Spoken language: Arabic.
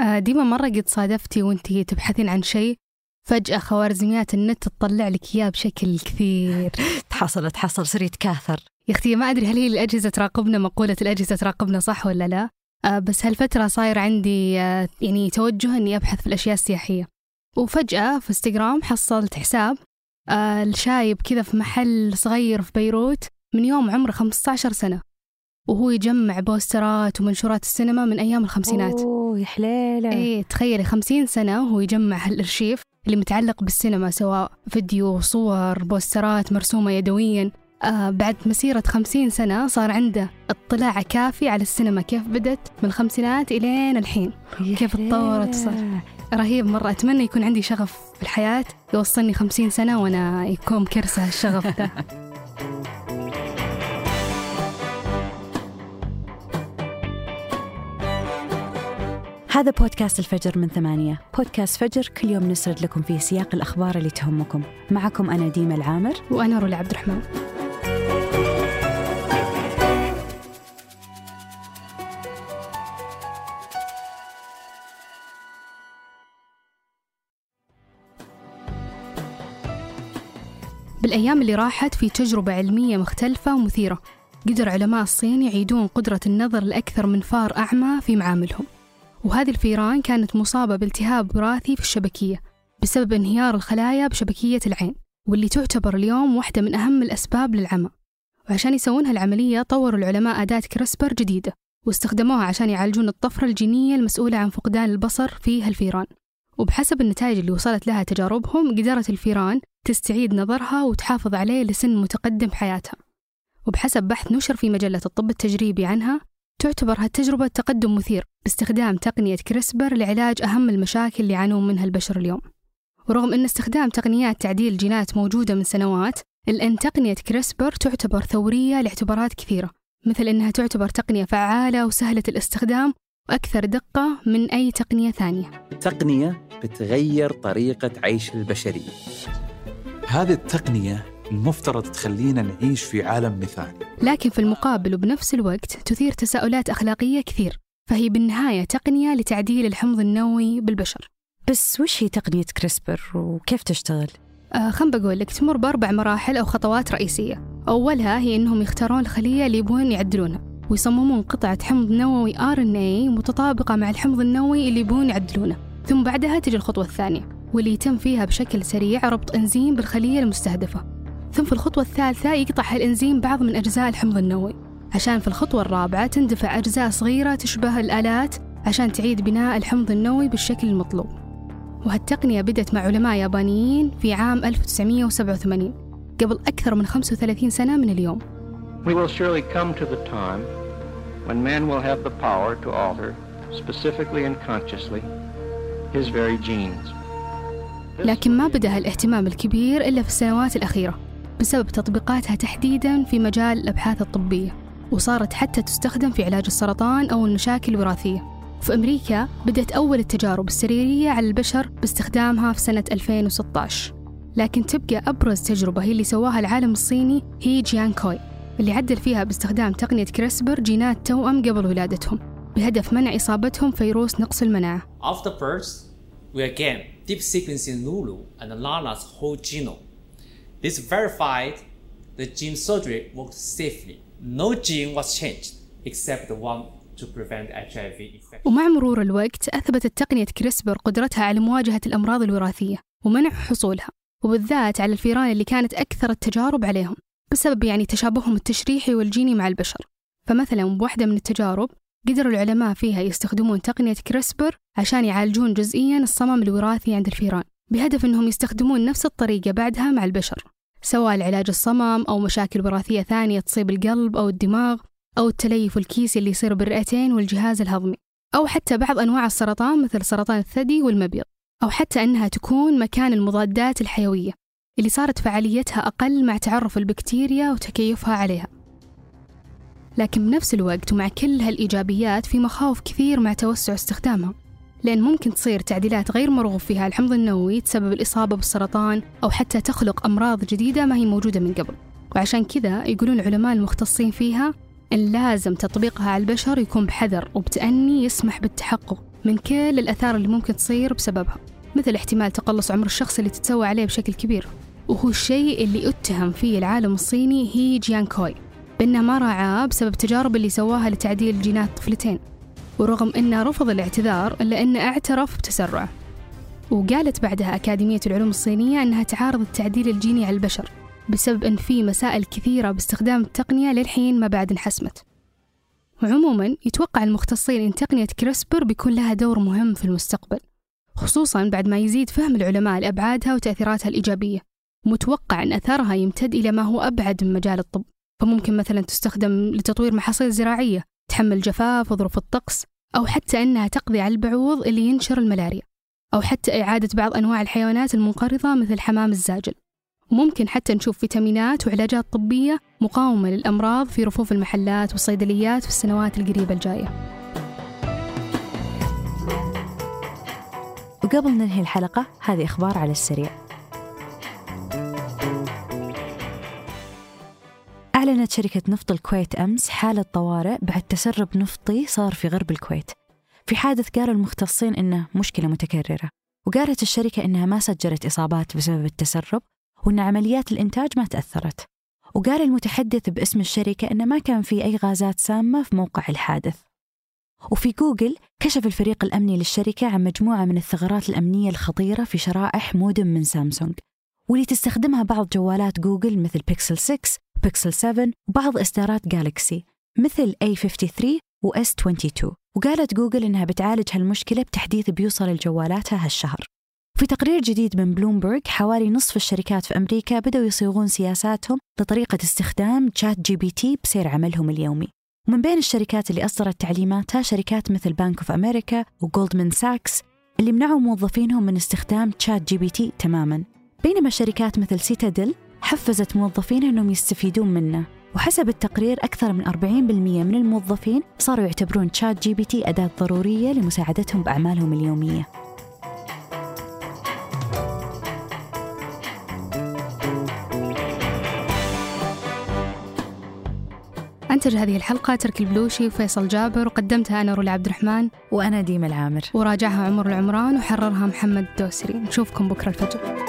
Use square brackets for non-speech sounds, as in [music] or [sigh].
آه، ديما مرة قد صادفتي وانتي تبحثين عن شيء فجأة خوارزميات النت تطلع لك إياه بشكل كثير. [laughs] تحصل تحصل صار يتكاثر يا أختي ما أدري هل هي الأجهزة تراقبنا مقولة الأجهزة تراقبنا صح ولا لا. آه بس هالفترة صاير عندي آه يعني توجه إني أبحث في الأشياء السياحية. وفجأة في إنستغرام حصلت حساب الشايب كذا في محل صغير في بيروت من يوم عمره 15 سنة. وهو يجمع بوسترات ومنشورات السينما من أيام الخمسينات. يا حليلة إيه تخيلي خمسين سنة وهو يجمع هالأرشيف اللي متعلق بالسينما سواء فيديو صور بوسترات مرسومة يدويا. آه بعد مسيرة خمسين سنة صار عنده اطلاع كافي على السينما. كيف بدت من الخمسينات إلين الحين. كيف تطورت صار. رهيب مرة. أتمنى يكون عندي شغف في الحياة يوصلني خمسين سنة وأنا يكون كرسة الشغف ده. [laughs] هذا بودكاست الفجر من ثمانية. بودكاست فجر كل يوم نسرد لكم فيه سياق الأخبار اللي تهمكم. معكم أنا ديمة العامر. وأنا رولا عبد الرحمن. بالأيام اللي راحت في تجربة علمية مختلفة ومثيرة قدر علماء الصين يعيدون قدرة النظر لأكثر من فار أعمى في معاملهم. وهذه الفيران كانت مصابة بالتهاب وراثي في الشبكية بسبب انهيار الخلايا بشبكية العين واللي تعتبر اليوم واحدة من أهم الأسباب للعمى. وعشان يسوون هالعملية طوروا العلماء أداة كريسبر جديدة واستخدموها عشان يعالجون الطفرة الجينية المسؤولة عن فقدان البصر في هالفيران. وبحسب النتائج اللي وصلت لها تجاربهم قدرت الفيران تستعيد نظرها وتحافظ عليه لسن متقدم بحياتها وبحسب بحث نشر في مجلة الطب التجريبي عنها تعتبر هالتجربة تقدم مثير باستخدام تقنية كريسبر لعلاج أهم المشاكل اللي يعانون منها البشر اليوم. ورغم أن استخدام تقنيات تعديل الجينات موجودة من سنوات إلا أن تقنية كريسبر تعتبر ثورية لاعتبارات كثيرة مثل أنها تعتبر تقنية فعالة وسهلة الاستخدام وأكثر دقة من أي تقنية ثانية. تقنية بتغير طريقة عيش البشرية. هذه التقنية المفترض تخلينا نعيش في عالم مثالي. لكن في المقابل وبنفس الوقت تثير تساؤلات أخلاقية كثير فهي بالنهاية تقنية لتعديل الحمض النووي بالبشر. بس وش هي تقنية كريسبر وكيف تشتغل؟ آه خم بقول لك تمر بأربع مراحل أو خطوات رئيسية. أولها هي أنهم يختارون الخلية اللي يبون يعدلونها ويصممون قطعة حمض نووي RNA متطابقة مع الحمض النووي اللي يبون يعدلونه. ثم بعدها تجي الخطوة الثانية واللي يتم فيها بشكل سريع ربط إنزيم بالخلية المستهدفة. ثم في الخطوة الثالثة يقطع هالإنزيم بعض من أجزاء الحمض النووي. عشان في الخطوة الرابعة تندفع أجزاء صغيرة تشبه الآلات عشان تعيد بناء الحمض النووي بالشكل المطلوب. وهالتقنية بدت مع علماء يابانيين في عام 1987 قبل أكثر من 35 سنة من اليوم. We will surely come to the time when man will have the power to alter, specifically and consciously, his very genes. لكن ما بدأ هالاهتمام الكبير إلا في السنوات الأخيرة. بسبب تطبيقاتها تحديدا في مجال الأبحاث الطبية وصارت حتى تستخدم في علاج السرطان أو المشاكل الوراثية. في أمريكا بدأت أول التجارب السريرية على البشر باستخدامها في سنة 2016 لكن تبقى أبرز تجربة هي اللي سواها العالم الصيني هي جيان كوي اللي عدل فيها باستخدام تقنية كريسبر جينات توأم قبل ولادتهم بهدف منع إصابتهم فيروس نقص المناعة. After birth, we again deep sequencing Lulu and Lana's whole genome. This verified the gene surgery worked safely. No gene was changed except the one to prevent HIV infection. ومع مرور الوقت أثبتت تقنية كريسبر قدرتها على مواجهة الأمراض الوراثية ومنع حصولها وبالذات على الفيران اللي كانت أكثر التجارب عليهم بسبب يعني تشابههم التشريحي والجيني مع البشر فمثلا بواحدة من التجارب قدروا العلماء فيها يستخدمون تقنية كريسبر عشان يعالجون جزئيا الصمم الوراثي عند الفيران بهدف أنهم يستخدمون نفس الطريقة بعدها مع البشر سواء لعلاج الصمم أو مشاكل وراثية ثانية تصيب القلب أو الدماغ أو التليف الكيسي اللي يصير بالرئتين والجهاز الهضمي. أو حتى بعض أنواع السرطان مثل سرطان الثدي والمبيض. أو حتى أنها تكون مكان المضادات الحيوية اللي صارت فعاليتها أقل مع تعرف البكتيريا وتكيفها عليها. لكن بنفس الوقت ومع كل هالإيجابيات في مخاوف كثير مع توسع استخدامها. لأن ممكن تصير تعديلات غير مرغوب فيها الحمض النووي تسبب الإصابة بالسرطان أو حتى تخلق أمراض جديدة ما هي موجودة من قبل. وعشان كذا يقولون العلماء المختصين فيها إن لازم تطبيقها على البشر يكون بحذر وبتأني يسمح بالتحقق من كل الآثار اللي ممكن تصير بسببها مثل احتمال تقلص عمر الشخص اللي تتسوى عليه بشكل كبير. وهو الشيء اللي اتهم فيه العالم الصيني هي جيان كوي بأنه ما راعاه بسبب التجارب اللي سواها لتعديل جينات طفلتين. ورغم أنه رفض الاعتذار إلا أنه اعترف بتسرعه وقالت بعدها أكاديمية العلوم الصينية أنها تعارض التعديل الجيني على البشر بسبب أن في مسائل كثيرة باستخدام التقنية للحين ما بعد انحسمت. وعموما يتوقع المختصين أن تقنية كريسبر بيكون لها دور مهم في المستقبل خصوصا بعد ما يزيد فهم العلماء لأبعادها وتأثيراتها الإيجابية. متوقع أن أثرها يمتد إلى ما هو أبعد من مجال الطب فممكن مثلا تستخدم لتطوير محاصيل زراعية تحمل جفاف وظروف الطقس أو حتى أنها تقضي على البعوض اللي ينشر الملاريا أو حتى إعادة بعض أنواع الحيوانات المنقرضة مثل حمام الزاجل. وممكن حتى نشوف فيتامينات وعلاجات طبية مقاومة للأمراض في رفوف المحلات والصيدليات في السنوات القريبة الجاية. وقبل ننهي الحلقة هذه أخبار على السريع. أعلنت شركة نفط الكويت أمس حالة طوارئ بعد تسرب نفطي صار في غرب الكويت. في حادث قالوا المختصين إنه مشكلة متكررة وقالت الشركة إنها ما سجلت إصابات بسبب التسرب وإن عمليات الإنتاج ما تأثرت. وقال المتحدث باسم الشركة إنه ما كان في أي غازات سامة في موقع الحادث. وفي جوجل كشف الفريق الأمني للشركة عن مجموعة من الثغرات الأمنية الخطيرة في شرائح مودم من سامسونج واللي تستخدمها بعض جوالات جوجل مثل بيكسل 6 بيكسل 7 وبعض إصدارات جالكسي مثل A53 و S22 وقالت جوجل إنها بتعالج هالمشكلة بتحديث بيوصل لجوالاتها هالشهر. في تقرير جديد من بلومبرج حوالي نصف الشركات في أمريكا بدأوا يصيغون سياساتهم لطريقة استخدام تشات جي بي تي بسير عملهم اليومي. ومن بين الشركات اللي أصدرت تعليماتها شركات مثل بانك اوف أمريكا وجولدمان ساكس اللي منعوا موظفينهم من استخدام تشات جي بي تي تماما. بينما شركات مثل سيتادل حفزت موظفينها أنهم يستفيدون منه. وحسب التقرير أكثر من 40% من الموظفين صاروا يعتبرون تشات جي بي تي أداة ضرورية لمساعدتهم بأعمالهم اليومية. أنتج هذه الحلقة ترك البلوشي وفيصل جابر وقدمتها أنا رولا عبد الرحمن وأنا ديمة العامر. وراجعها عمر العمران وحررها محمد الدوسري نشوفكم بكرة الفجر.